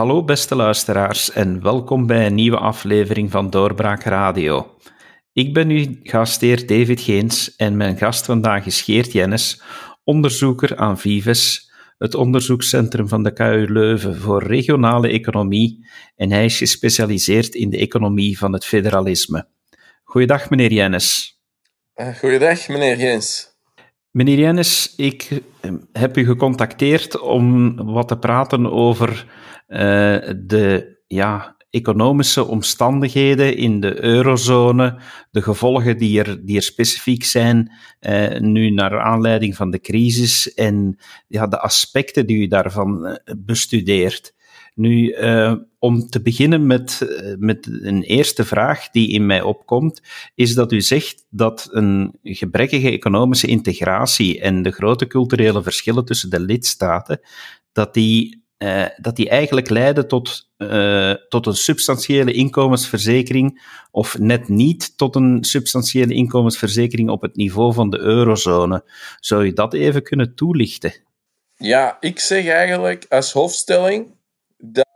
Hallo beste luisteraars en welkom bij een nieuwe aflevering van Doorbraak Radio. Ik ben uw gastheer David Geens en mijn gast vandaag is Geert Jennis, onderzoeker aan Vives, het onderzoekscentrum van de KU Leuven voor regionale economie en hij is gespecialiseerd in de economie van het federalisme. Goeiedag meneer Jennis. Uh, goeiedag meneer Geens. Meneer Jennis, ik eh, heb u gecontacteerd om wat te praten over de ja, economische omstandigheden in de eurozone, de gevolgen die er, die er specifiek zijn uh, nu naar aanleiding van de crisis en ja, de aspecten die u daarvan bestudeert. Nu, uh, om te beginnen met, met een eerste vraag die in mij opkomt, is dat u zegt dat een gebrekkige economische integratie en de grote culturele verschillen tussen de lidstaten, dat die uh, dat die eigenlijk leiden tot, uh, tot een substantiële inkomensverzekering, of net niet tot een substantiële inkomensverzekering op het niveau van de eurozone. Zou je dat even kunnen toelichten? Ja, ik zeg eigenlijk als hoofdstelling dat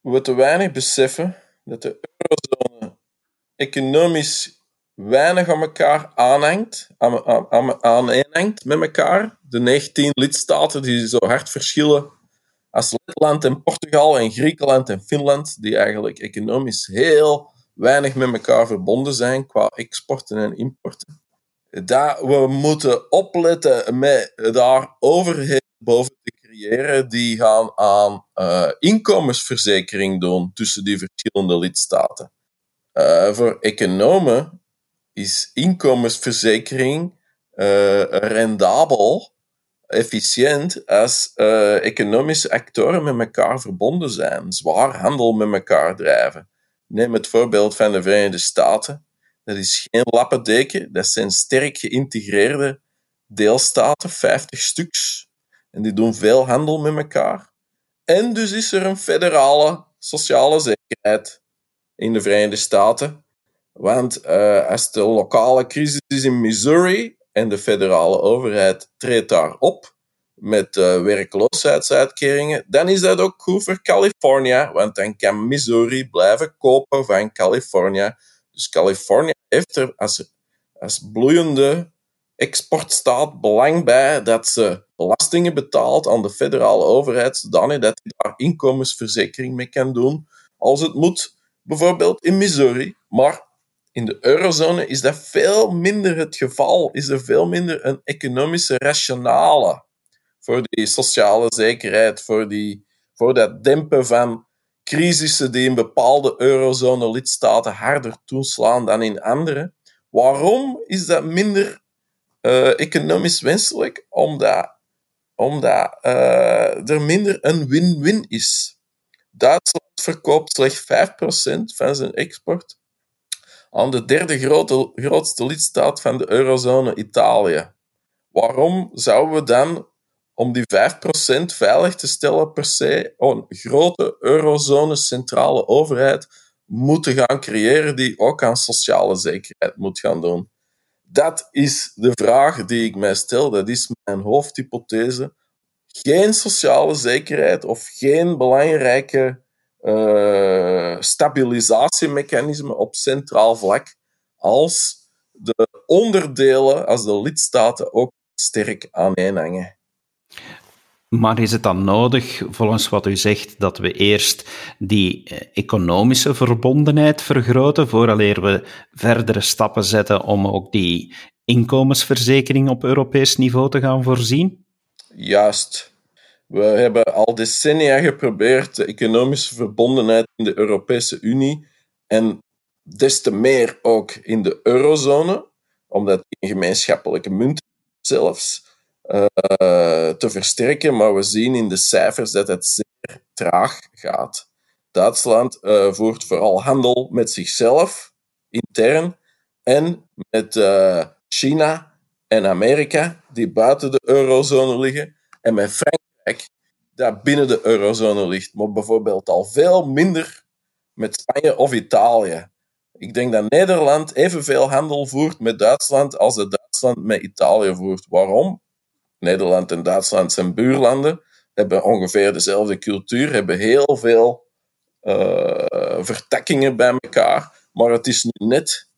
we te weinig beseffen dat de eurozone economisch weinig aan elkaar aanhangt, aan, aan, aaneenhangt met elkaar. De 19 lidstaten die zo hard verschillen als Letland en Portugal en Griekenland en Finland, die eigenlijk economisch heel weinig met elkaar verbonden zijn qua exporten en importen. Dat we moeten opletten met daar overheden boven te creëren die gaan aan uh, inkomensverzekering doen tussen die verschillende lidstaten. Uh, voor economen is inkomensverzekering uh, rendabel efficiënt als uh, economische actoren met elkaar verbonden zijn, zwaar handel met elkaar drijven. Neem het voorbeeld van de Verenigde Staten. Dat is geen lappendeken, dat zijn sterk geïntegreerde deelstaten, 50 stuks. En die doen veel handel met elkaar. En dus is er een federale sociale zekerheid in de Verenigde Staten. Want uh, als de lokale crisis is in Missouri en de federale overheid treedt daar op met uh, werkloosheidsuitkeringen, dan is dat ook goed voor Californië, want dan kan Missouri blijven kopen van Californië. Dus Californië heeft er als, als bloeiende exportstaat belang bij dat ze belastingen betaalt aan de federale overheid, zodanig dat hij daar inkomensverzekering mee kan doen als het moet, bijvoorbeeld in Missouri. Maar in de eurozone is dat veel minder het geval. Is er veel minder een economische rationale voor die sociale zekerheid, voor, die, voor dat dempen van crisissen die in bepaalde eurozone-lidstaten harder toeslaan dan in andere. Waarom is dat minder uh, economisch wenselijk? Omdat, omdat uh, er minder een win-win is. Duitsland verkoopt slechts 5% van zijn export aan de derde grootste lidstaat van de eurozone, Italië. Waarom zouden we dan, om die 5% veilig te stellen, per se een grote eurozone centrale overheid moeten gaan creëren die ook aan sociale zekerheid moet gaan doen? Dat is de vraag die ik mij stel. Dat is mijn hoofdhypothese. Geen sociale zekerheid of geen belangrijke uh, stabilisatiemechanismen op centraal vlak als de onderdelen, als de lidstaten ook sterk aaneenhangen. Maar is het dan nodig, volgens wat u zegt, dat we eerst die eh, economische verbondenheid vergroten, vooraleer we verdere stappen zetten om ook die inkomensverzekering op Europees niveau te gaan voorzien? Juist. We hebben al decennia geprobeerd de economische verbondenheid in de Europese Unie en des te meer ook in de eurozone, omdat een gemeenschappelijke munt zelfs, uh, te versterken. Maar we zien in de cijfers dat het zeer traag gaat. Duitsland uh, voert vooral handel met zichzelf, intern, en met uh, China en Amerika, die buiten de eurozone liggen, en met Frankrijk dat binnen de eurozone ligt, maar bijvoorbeeld al veel minder met Spanje of Italië. Ik denk dat Nederland evenveel handel voert met Duitsland als dat Duitsland met Italië voert. Waarom? Nederland en Duitsland zijn buurlanden, hebben ongeveer dezelfde cultuur, hebben heel veel uh, vertakkingen bij elkaar. Maar het is nu net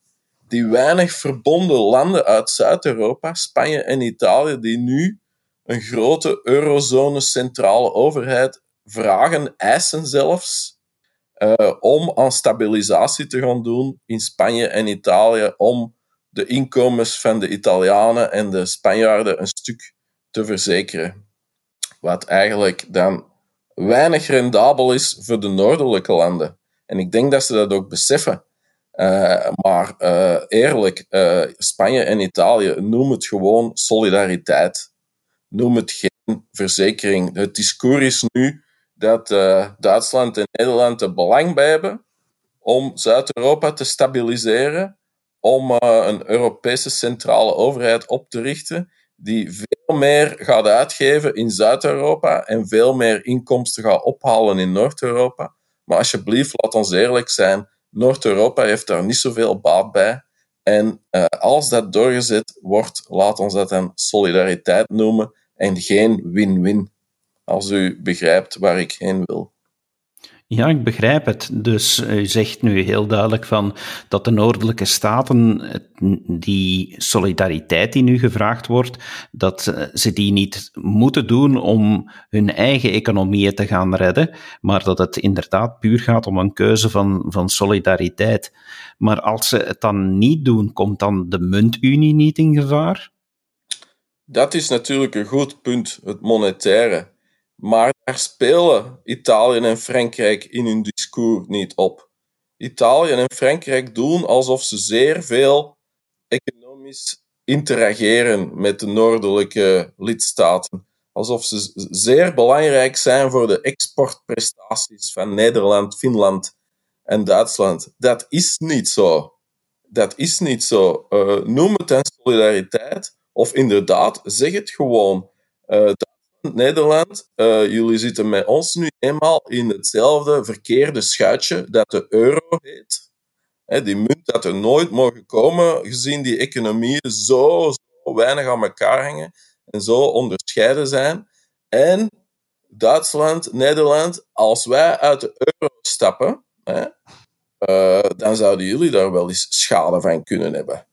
die weinig verbonden landen uit Zuid-Europa, Spanje en Italië, die nu een grote eurozone centrale overheid vragen, eisen zelfs, uh, om aan stabilisatie te gaan doen in Spanje en Italië, om de inkomens van de Italianen en de Spanjaarden een stuk te verzekeren. Wat eigenlijk dan weinig rendabel is voor de noordelijke landen. En ik denk dat ze dat ook beseffen. Uh, maar uh, eerlijk, Spanje en Italië, noem het gewoon solidariteit. Noem het geen verzekering. Het discours is nu dat Duitsland en Nederland er belang bij hebben om Zuid-Europa te stabiliseren, om een Europese centrale overheid op te richten die veel meer gaat uitgeven in Zuid-Europa en veel meer inkomsten gaat ophalen in Noord-Europa. Maar alsjeblieft, laat ons eerlijk zijn, Noord-Europa heeft daar niet zoveel baat bij. En uh, als dat doorgezet wordt, laat ons dat dan solidariteit noemen en geen win-win. Als u begrijpt waar ik heen wil. Ja, ik begrijp het. Dus u zegt nu heel duidelijk van dat de noordelijke staten die solidariteit die nu gevraagd wordt, dat eh, ze die niet moeten doen om hun eigen economieën te gaan redden, maar dat het inderdaad puur gaat om een keuze van, van solidariteit. Maar als ze het dan niet doen, komt dan de muntunie niet in gevaar? Dat is natuurlijk een goed punt, het monetaire. Maar daar spelen Italië en Frankrijk in hun discours niet op. Italië en Frankrijk doen alsof ze zeer veel economisch interageren met de noordelijke lidstaten. Alsof ze zeer belangrijk zijn voor de exportprestaties van Nederland, Finland en Duitsland. Dat is niet zo. Dat is niet zo. Uh, noem het dan solidariteit, of inderdaad, zeg het gewoon. Uh, Nederland, uh, jullie zitten met ons nu eenmaal in hetzelfde verkeerde schuitje dat de euro heet. die munt dat er nooit mogen komen, gezien die economieën zo, zo weinig aan elkaar hangen en zo onderscheiden zijn. En Duitsland, Nederland, als wij uit de euro stappen, uh, dan zouden jullie daar wel eens schade van kunnen hebben.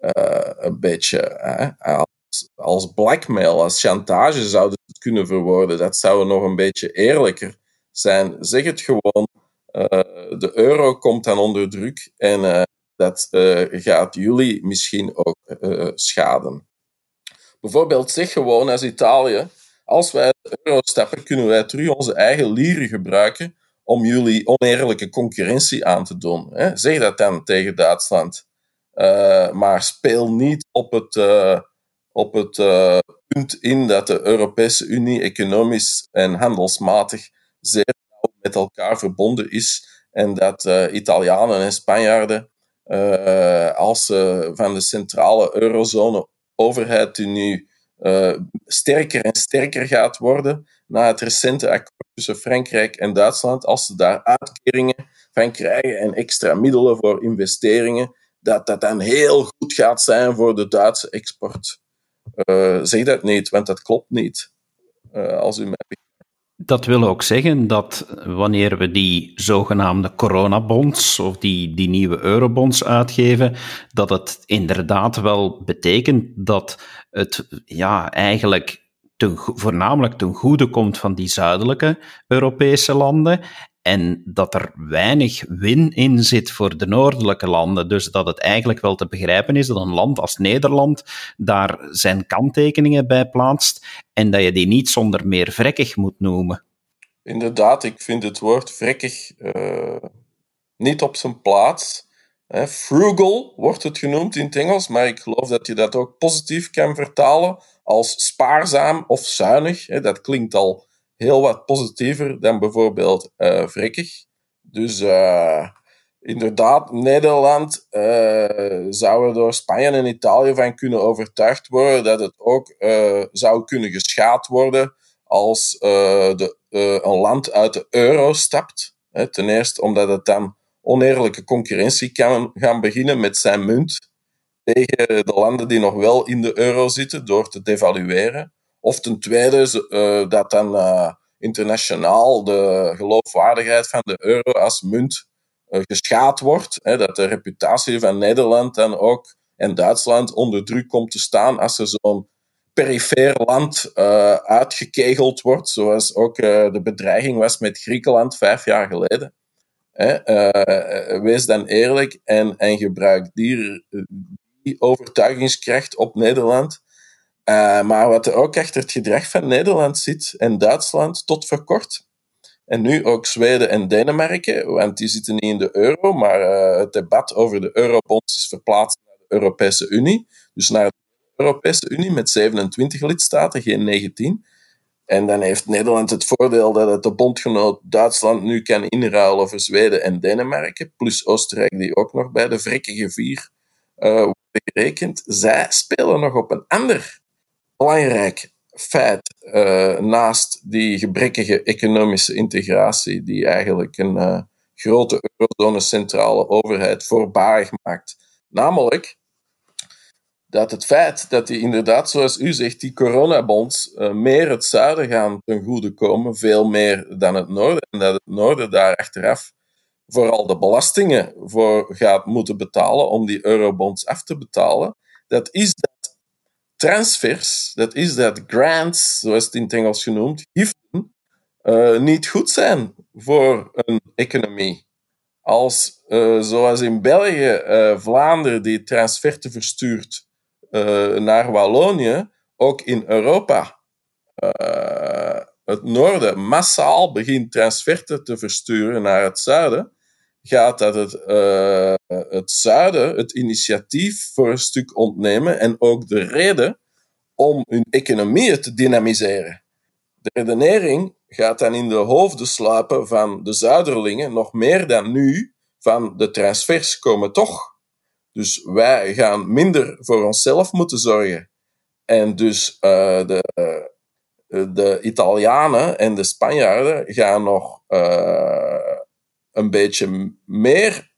Uh, een beetje. Hè als blackmail, als chantage zouden het kunnen verwoorden. Dat zou nog een beetje eerlijker zijn. Zeg het gewoon. Uh, de euro komt dan onder druk en uh, dat gaat jullie misschien ook schaden. Bijvoorbeeld zeg gewoon als Italië, als wij de euro stappen, kunnen wij terug onze eigen lieren gebruiken om jullie oneerlijke concurrentie aan te doen. Zeg dat dan tegen Duitsland. Maar speel niet op het op het uh, punt in dat de Europese Unie economisch en handelsmatig zeer nauw met elkaar verbonden is en dat Italianen en Spanjaarden, als ze van de centrale eurozone overheid die nu sterker en sterker gaat worden na het recente akkoord tussen Frankrijk en Duitsland, als ze daar uitkeringen van krijgen en extra middelen voor investeringen, dat dat dan heel goed gaat zijn voor de Duitse export. Uh, zeg dat niet, want dat klopt niet. Uh, als u dat wil ook zeggen dat wanneer we die zogenaamde coronabonds of die, die nieuwe eurobonds uitgeven, dat het inderdaad wel betekent dat het ja, eigenlijk voornamelijk ten goede komt van die zuidelijke Europese landen en dat er weinig win in zit voor de noordelijke landen. Dus dat het eigenlijk wel te begrijpen is dat een land als Nederland daar zijn kanttekeningen bij plaatst en dat je die niet zonder meer vrekkig moet noemen. Inderdaad, ik vind het woord vrekkig uh, niet op zijn plaats. frugal wordt het genoemd in het Engels, maar ik geloof dat je dat ook positief kan vertalen als spaarzaam of zuinig. dat klinkt al heel wat positiever dan bijvoorbeeld uh, vrekkig. Dus uh, inderdaad, Nederland uh, zou er door Spanje en Italië van kunnen overtuigd worden dat het ook zou kunnen geschaad worden als de, een land uit de euro stapt. ten eerste omdat het dan oneerlijke concurrentie kan gaan beginnen met zijn munt tegen de landen die nog wel in de euro zitten door te devalueren Of ten tweede uh, dat dan uh, internationaal de geloofwaardigheid van de euro als munt uh, geschaad wordt. Hè, dat de reputatie van Nederland dan ook en Duitsland onder druk komt te staan als er zo'n perifeer land uitgekegeld wordt, zoals ook de bedreiging was met Griekenland vijf jaar geleden. Hè, wees dan eerlijk en, en gebruik die overtuigingskracht op Nederland uh, maar wat er ook achter het gedrag van Nederland zit en Duitsland tot voor kort, en nu ook Zweden en Denemarken, want die zitten niet in de euro, maar uh, het debat over de eurobonds is verplaatst naar de Europese Unie. Dus naar de Europese Unie met 27 lidstaten, geen 19. En dan heeft Nederland het voordeel dat het de bondgenoot Duitsland nu kan inruilen voor Zweden en Denemarken, plus Oostenrijk, die ook nog bij de vrekkige vier uh, worden gerekend. Zij spelen nog op een ander belangrijk feit uh, naast die gebrekkige economische integratie, die eigenlijk een uh, grote eurozone-centrale overheid voorbarig maakt. Namelijk dat het feit dat die inderdaad, zoals u zegt, die coronabonds uh, meer het zuiden gaan ten goede komen, veel meer dan het noorden, en dat het noorden daar achteraf vooral de belastingen voor gaat moeten betalen om die eurobonds af te betalen, dat is transfers, dat is dat grants, zoals het in het Engels genoemd, giften, uh, niet goed zijn voor een economie. Als, uh, zoals in België, uh, Vlaanderen die transferten verstuurt naar Wallonië, ook in Europa het noorden massaal begint transferten te versturen naar het zuiden, gaat dat het, uh, het zuiden het initiatief voor een stuk ontnemen en ook de reden om hun economieën te dynamiseren. De redenering gaat dan in de hoofden sluipen van de zuiderlingen, nog meer dan nu, van de transfers komen toch. Dus wij gaan minder voor onszelf moeten zorgen. En dus uh, de, uh, de Italianen en de Spanjaarden gaan nog een beetje meer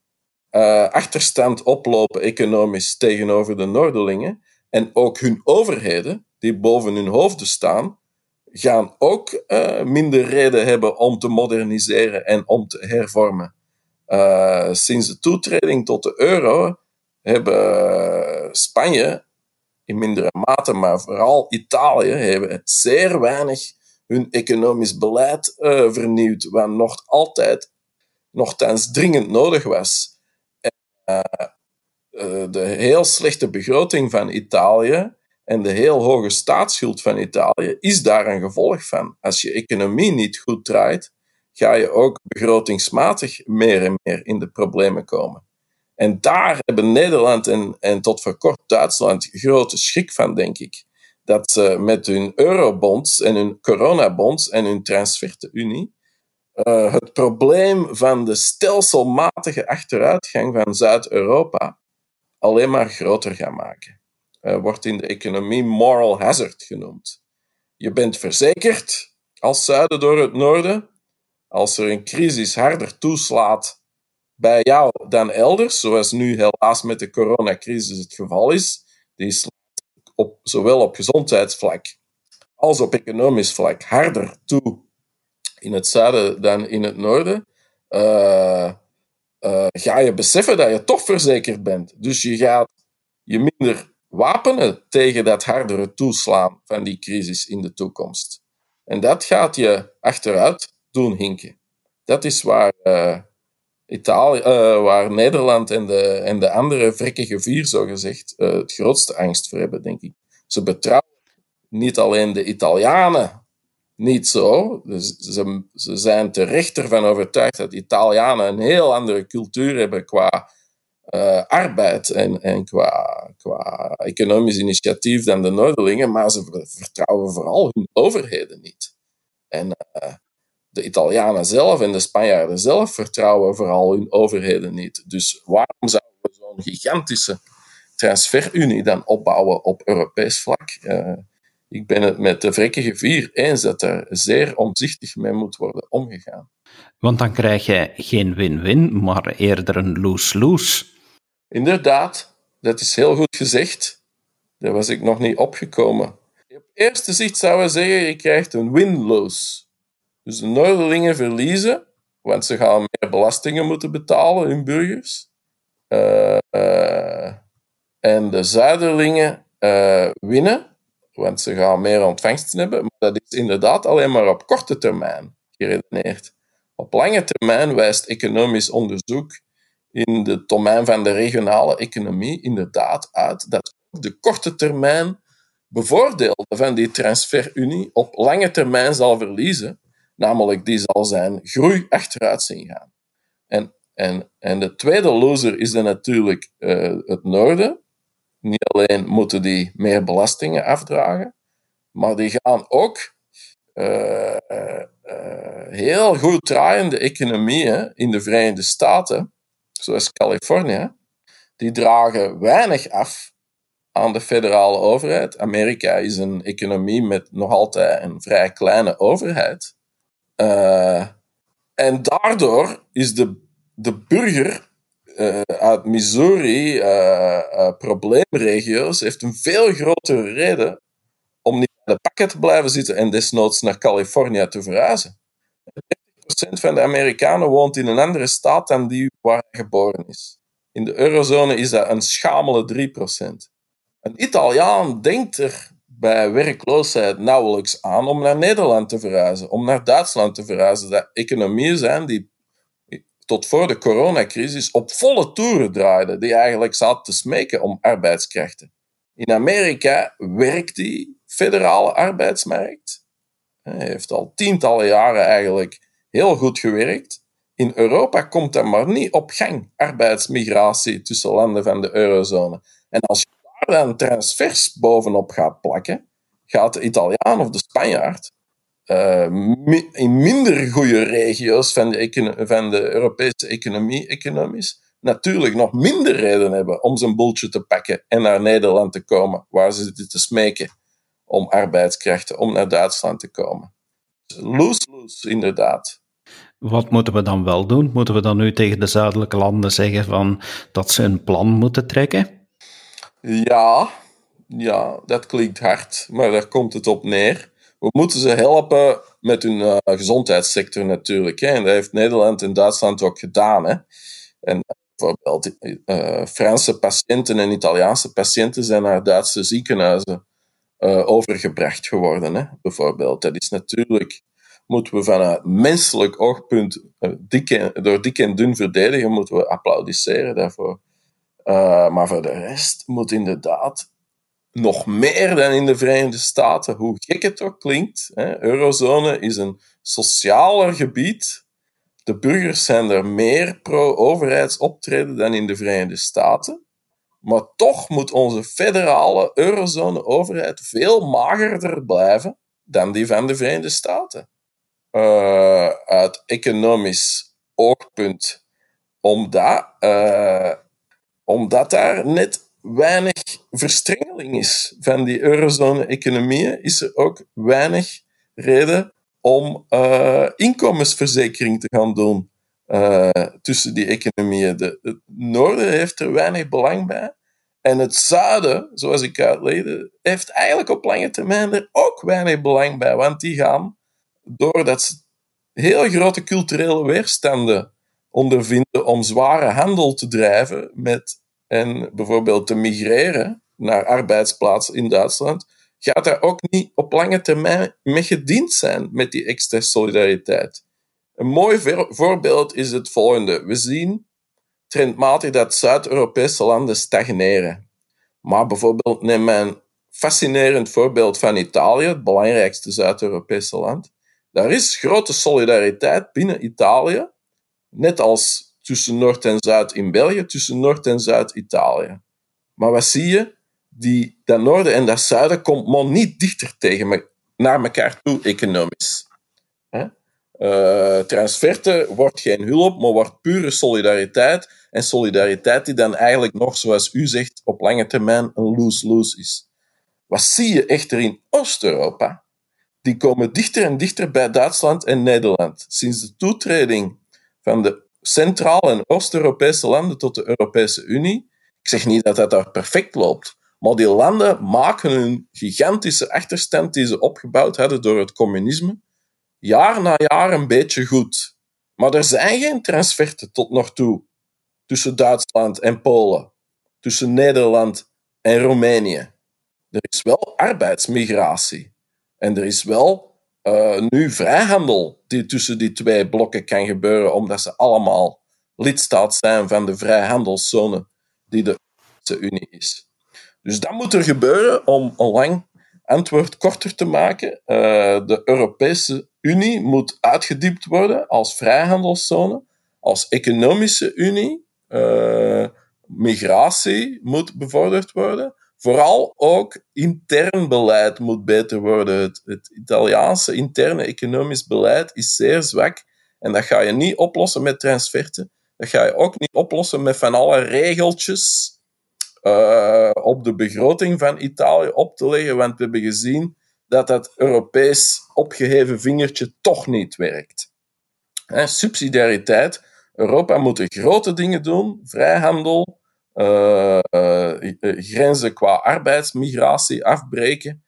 uh, achterstand oplopen economisch tegenover de Noorderlingen. En ook hun overheden, die boven hun hoofden staan, gaan ook uh, minder reden hebben om te moderniseren en om te hervormen. Uh, sinds de toetreding tot de euro hebben Spanje in mindere mate, maar vooral Italië, hebben zeer weinig hun economisch beleid vernieuwd, wat nog altijd nogthans dringend nodig was. En, uh, de heel slechte begroting van Italië en de heel hoge staatsschuld van Italië is daar een gevolg van. Als je economie niet goed draait, ga je ook begrotingsmatig meer en meer in de problemen komen. En daar hebben Nederland en, en tot voor kort Duitsland grote schrik van, denk ik. Dat ze met hun eurobonds en hun coronabonds en hun transferunie uh, het probleem van de stelselmatige achteruitgang van Zuid-Europa alleen maar groter gaan maken. Uh, wordt in de economie moral hazard genoemd. Je bent verzekerd als zuiden door het noorden. Als er een crisis harder toeslaat bij jou dan elders, zoals nu helaas met de coronacrisis het geval is, die slaat op, zowel op gezondheidsvlak als op economisch vlak harder toe in het zuiden dan in het noorden. Uh, uh, ga je beseffen dat je toch verzekerd bent. Dus je gaat je minder wapenen tegen dat hardere toeslaan van die crisis in de toekomst. En dat gaat je achteruit doen hinken. Dat is waar, uh, Italië, waar Nederland en de, en de andere vrekkige vier, zogezegd, het grootste angst voor hebben, denk ik. Ze betrouwen niet alleen de Italianen niet zo. Dus ze, ze zijn terecht ervan overtuigd dat Italianen een heel andere cultuur hebben qua uh, arbeid en, en qua, qua economisch initiatief dan de Noorderlingen, maar ze vertrouwen vooral hun overheden niet. En uh, de Italianen zelf en de Spanjaarden zelf vertrouwen vooral hun overheden niet. Dus waarom zouden we zo'n gigantische transferunie dan opbouwen op Europees vlak? Uh, ik ben het met de vrekkige vier eens dat er zeer omzichtig mee moet worden omgegaan. Want dan krijg je geen win-win, maar eerder een lose-lose. Inderdaad, dat is heel goed gezegd. Daar was ik nog niet opgekomen. eerste zicht zouden we zeggen, je krijgt een win-lose. Dus de Noorderlingen verliezen, want ze gaan meer belastingen moeten betalen, hun burgers. Uh, uh, en de Zuiderlingen uh, winnen, want ze gaan meer ontvangsten hebben. Maar dat is inderdaad alleen maar op korte termijn geredeneerd. Op lange termijn wijst economisch onderzoek in het domein van de regionale economie inderdaad uit dat de korte termijn bevoordeelde van die transferunie op lange termijn zal verliezen. Namelijk, die zal zijn groei achteruit zien gaan. En, en, en de tweede loser is dan natuurlijk uh, het noorden. Niet alleen moeten die meer belastingen afdragen, maar die gaan ook uh, uh, heel goed draaiende economieën in de Verenigde Staten, zoals Californië, die dragen weinig af aan de federale overheid. Amerika is een economie met nog altijd een vrij kleine overheid. En daardoor is de, de burger uh, uit Missouri, uh, probleemregio's, heeft een veel grotere reden om niet bij de pakken te blijven zitten en desnoods naar Californië te verhuizen. 30% van de Amerikanen woont in een andere staat dan die waar hij geboren is. In de eurozone is dat een schamele 3%. Een Italiaan denkt er bij werkloosheid nauwelijks aan om naar Nederland te verhuizen, om naar Duitsland te verhuizen. Dat economieën zijn die tot voor de coronacrisis op volle toeren draaiden, die eigenlijk zaten te smeken om arbeidskrachten. In Amerika werkt die federale arbeidsmarkt. Hij heeft al tientallen jaren eigenlijk heel goed gewerkt. In Europa komt dat maar niet op gang, arbeidsmigratie tussen landen van de eurozone. En als je daar dan transfers bovenop gaat plakken, gaat de Italiaan of de Spanjaard uh, in minder goede regio's van de, van de Europese economie, economisch, natuurlijk nog minder reden hebben om zijn boeltje te pakken en naar Nederland te komen, waar ze zitten te smeken om arbeidskrachten, om naar Duitsland te komen. Loose-loose, inderdaad. Wat moeten we dan wel doen? Moeten we dan nu tegen de zuidelijke landen zeggen van dat ze een plan moeten trekken? Ja, ja, dat klinkt hard, maar daar komt het op neer. We moeten ze helpen met hun uh, gezondheidssector natuurlijk. Hè. En dat heeft Nederland en Duitsland ook gedaan. Hè. En bijvoorbeeld uh, Franse patiënten en Italiaanse patiënten zijn naar Duitse ziekenhuizen overgebracht geworden. Hè. Bijvoorbeeld. Dat is natuurlijk, moeten we vanuit menselijk oogpunt door dik en dun verdedigen, moeten we applaudisseren daarvoor. Maar voor de rest moet inderdaad nog meer dan in de Verenigde Staten, hoe gek het ook klinkt. Hè, Eurozone is een socialer gebied. De burgers zijn er meer pro-overheidsoptreden dan in de Verenigde Staten. Maar toch moet onze federale eurozone-overheid veel magerder blijven dan die van de Verenigde Staten. Uh, uit economisch oogpunt. Omdat, omdat daar net weinig verstrengeling is van die eurozone-economieën, is er ook weinig reden om uh, inkomensverzekering te gaan doen uh, tussen die economieën. De, het noorden heeft er weinig belang bij. En het zuiden, zoals ik uitlegde, heeft eigenlijk op lange termijn er ook weinig belang bij. Want die gaan, doordat ze heel grote culturele weerstanden ondervinden om zware handel te drijven met en bijvoorbeeld te migreren naar arbeidsplaatsen in Duitsland, gaat daar ook niet op lange termijn mee gediend zijn met die extra solidariteit. Een mooi voorbeeld is het volgende. We zien trendmatig dat Zuid-Europese landen stagneren. Maar bijvoorbeeld neem een fascinerend voorbeeld van Italië, het belangrijkste Zuid-Europese land. Daar is grote solidariteit binnen Italië, net als tussen Noord en Zuid in België, tussen Noord en Zuid Italië. Maar wat zie je? Die, dat noorden en dat zuiden komt maar niet dichter tegen me, naar elkaar toe economisch. Uh, transferte wordt geen hulp, maar wordt pure solidariteit. En solidariteit die dan eigenlijk nog, zoals u zegt, op lange termijn een lose-lose is. Wat zie je echter in Oost-Europa? Die komen dichter en dichter bij Duitsland en Nederland. Sinds de toetreding van de Centraal- en Oost-Europese landen tot de Europese Unie. Ik zeg niet dat dat daar perfect loopt, Maar die landen maken hun gigantische achterstand die ze opgebouwd hadden door het communisme, jaar na jaar een beetje goed. Maar er zijn geen transferten tot nog toe tussen Duitsland en Polen, tussen Nederland en Roemenië. Er is wel arbeidsmigratie. En er is wel uh, nu vrijhandel die tussen die twee blokken kan gebeuren, omdat ze allemaal lidstaat zijn van de vrijhandelszone die de Europese Unie is. Dus dat moet er gebeuren om een lang antwoord korter te maken. Uh, de Europese Unie moet uitgediept worden als vrijhandelszone, als economische Unie. Uh, migratie moet bevorderd worden. Vooral ook intern beleid moet beter worden. Het, Italiaanse interne economisch beleid is zeer zwak. En dat ga je niet oplossen met transferten. Dat ga je ook niet oplossen met van alle regeltjes uh, op de begroting van Italië op te leggen. Want we hebben gezien dat dat Europees opgeheven vingertje toch niet werkt. Subsidiariteit. Europa moet grote dingen doen. Vrijhandel, grenzen qua arbeidsmigratie afbreken.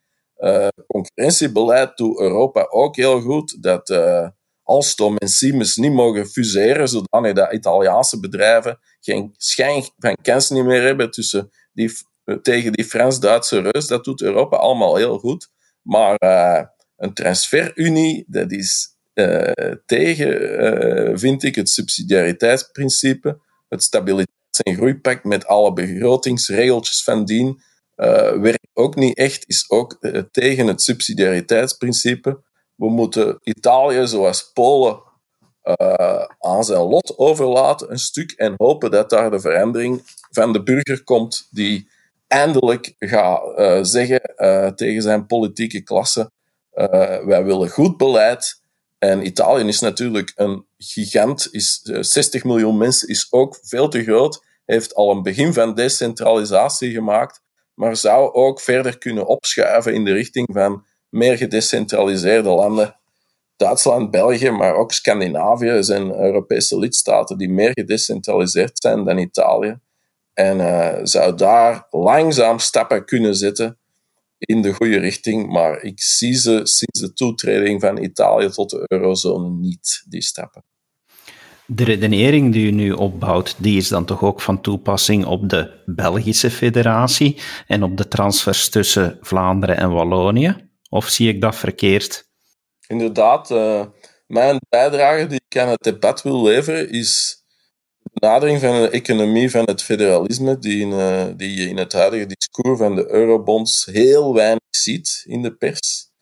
concurrentiebeleid doet Europa ook heel goed. Dat Alstom en Siemens niet mogen fuseren, zodanig dat Italiaanse bedrijven geen schijn van kans niet meer hebben tussen die, tegen die Frans-Duitse reus. Dat doet Europa allemaal heel goed. Maar een transferunie, dat is tegen, vind ik, het subsidiariteitsprincipe, het stabiliteits- en groeipact met alle begrotingsregeltjes van dien uh, werkt ook niet echt, is ook uh, tegen het subsidiariteitsprincipe. We moeten Italië, zoals Polen, uh, aan zijn lot overlaten, een stuk, en hopen dat daar de verandering van de burger komt die eindelijk gaat zeggen tegen zijn politieke klasse: wij willen goed beleid en Italië is natuurlijk een gigant, is 60 eh, miljoen mensen, is ook veel te groot, heeft al een begin van decentralisatie gemaakt, maar zou ook verder kunnen opschuiven in de richting van meer gedecentraliseerde landen. Duitsland, België, maar ook Scandinavië zijn Europese lidstaten die meer gedecentraliseerd zijn dan Italië. En uh, zou daar langzaam stappen kunnen zetten in de goede richting, maar ik zie ze sinds de toetreding van Italië tot de eurozone niet, die stappen. De redenering die u nu opbouwt, die is dan toch ook van toepassing op de Belgische federatie en op de transfers tussen Vlaanderen en Wallonië? Of zie ik dat verkeerd? Inderdaad, uh, mijn bijdrage die ik aan het debat wil leveren is benadering van de economie van het federalisme, die, uh, die je in het huidige discours van de eurobonds heel weinig ziet in de pers.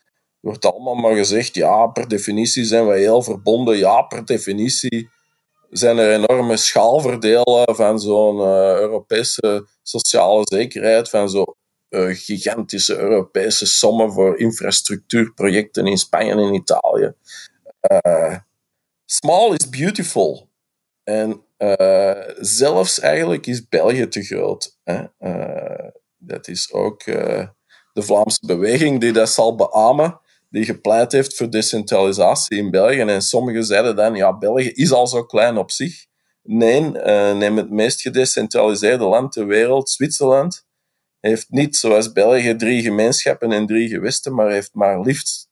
Er wordt allemaal maar gezegd, ja, per definitie zijn wij heel verbonden. Ja, per definitie zijn er enorme schaalverdelen van zo'n uh, Europese sociale zekerheid, van zo'n uh, gigantische Europese sommen voor infrastructuurprojecten in Spanje en Italië. small is beautiful. En uh, zelfs eigenlijk is België te groot. Hè? Uh, dat is ook uh, de Vlaamse beweging die dat zal beamen, die gepleit heeft voor decentralisatie in België. En sommigen zeiden dan, ja, België is al zo klein op zich. Nee, neem het meest gedecentraliseerde land ter wereld, Zwitserland, heeft niet zoals België drie gemeenschappen en drie gewesten, maar heeft maar liefst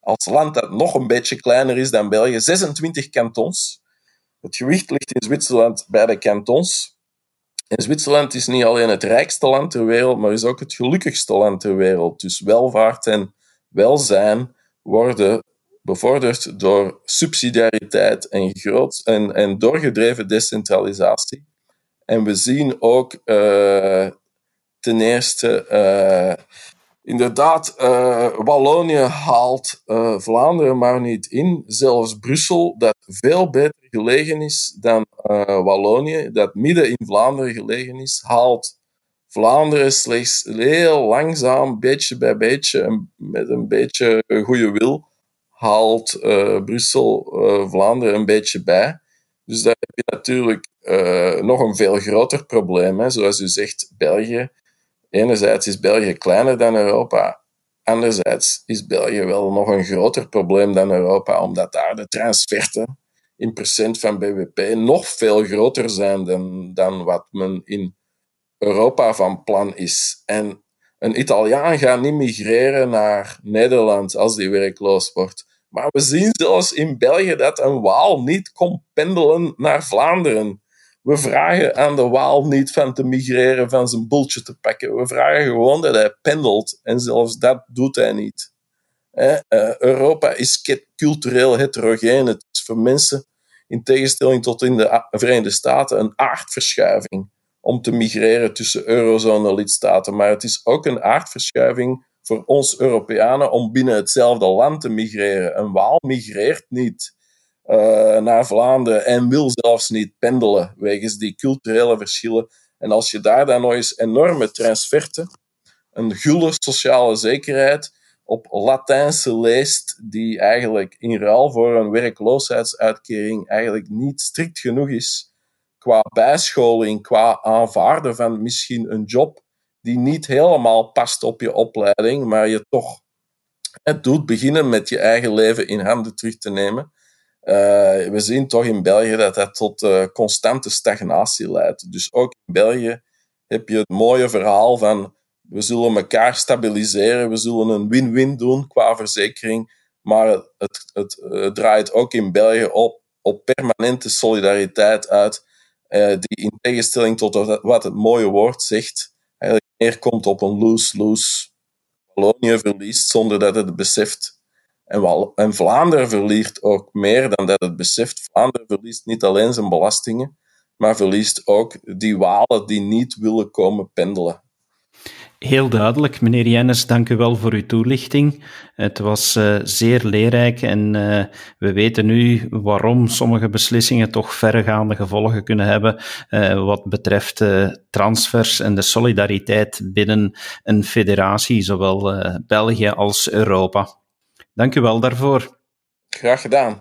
als land dat nog een beetje kleiner is dan België, 26 kantons het gewicht ligt in Zwitserland bij de cantons. En Zwitserland is niet alleen het rijkste land ter wereld, maar is ook het gelukkigste land ter wereld. Dus welvaart en welzijn worden bevorderd door subsidiariteit en, groot, en, en doorgedreven decentralisatie. En we zien ook uh, ten eerste uh, Inderdaad, uh, Wallonië haalt uh, Vlaanderen maar niet in. Zelfs Brussel, dat veel beter gelegen is dan uh, Wallonië, dat midden in Vlaanderen gelegen is, haalt Vlaanderen slechts heel langzaam, beetje bij beetje, met een beetje goede wil, haalt Brussel Vlaanderen een beetje bij. Dus daar heb je natuurlijk nog een veel groter probleem. Hè. Zoals u zegt, België enerzijds is België kleiner dan Europa, anderzijds is België wel nog een groter probleem dan Europa, omdat daar de transferten in procent van BBP nog veel groter zijn dan, dan wat men in Europa van plan is. En een Italiaan gaat niet migreren naar Nederland als die werkloos wordt. Maar we zien zelfs in België dat een Waal niet komt pendelen naar Vlaanderen. We vragen aan de Waal niet van te migreren, van zijn boeltje te pakken. We vragen gewoon dat hij pendelt. En zelfs dat doet hij niet. Eh, Europa is cultureel heterogeen. Het is voor mensen, in tegenstelling tot in de Verenigde Staten, een aardverschuiving om te migreren tussen eurozone-lidstaten. Maar het is ook een aardverschuiving voor ons Europeanen om binnen hetzelfde land te migreren. Een Waal migreert niet uh, naar Vlaanderen en wil zelfs niet pendelen wegens die culturele verschillen. En als je daar dan nog eens enorme transferten, een gulle sociale zekerheid op Latijnse leest, die eigenlijk in ruil voor een werkloosheidsuitkering eigenlijk niet strikt genoeg is qua bijscholing, qua aanvaarden van misschien een job die niet helemaal past op je opleiding, maar je toch het doet beginnen met je eigen leven in handen terug te nemen. Uh, we zien toch in België dat dat tot uh, constante stagnatie leidt. Dus ook in België heb je het mooie verhaal van we zullen elkaar stabiliseren, we zullen een win-win doen qua verzekering, maar het, het, het, draait ook in België op, op permanente solidariteit uit, die in tegenstelling tot wat het mooie woord zegt, eigenlijk neerkomt op een lose-lose. Wallonië verliest zonder dat het beseft. En, en Vlaanderen verliest ook meer dan dat het beseft. Vlaanderen verliest niet alleen zijn belastingen, maar verliest ook die walen die niet willen komen pendelen. Heel duidelijk, meneer Jennis, dank u wel voor uw toelichting. Het was uh, zeer leerrijk en uh, we weten nu waarom sommige beslissingen toch verregaande gevolgen kunnen hebben uh, wat betreft transfers en de solidariteit binnen een federatie, zowel België als Europa. Dank u wel daarvoor. Graag gedaan.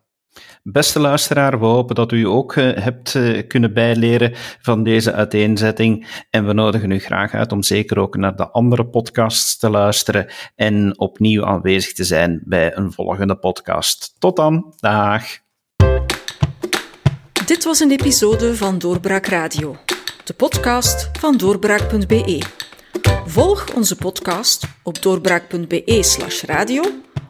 Beste luisteraar, we hopen dat u ook uh, hebt uh, kunnen bijleren van deze uiteenzetting. En we nodigen u graag uit om zeker ook naar de andere podcasts te luisteren en opnieuw aanwezig te zijn bij een volgende podcast. Tot dan, dag. Dit was een episode van Doorbraak Radio, de podcast van doorbraak.be. Volg onze podcast op doorbraak.be/radio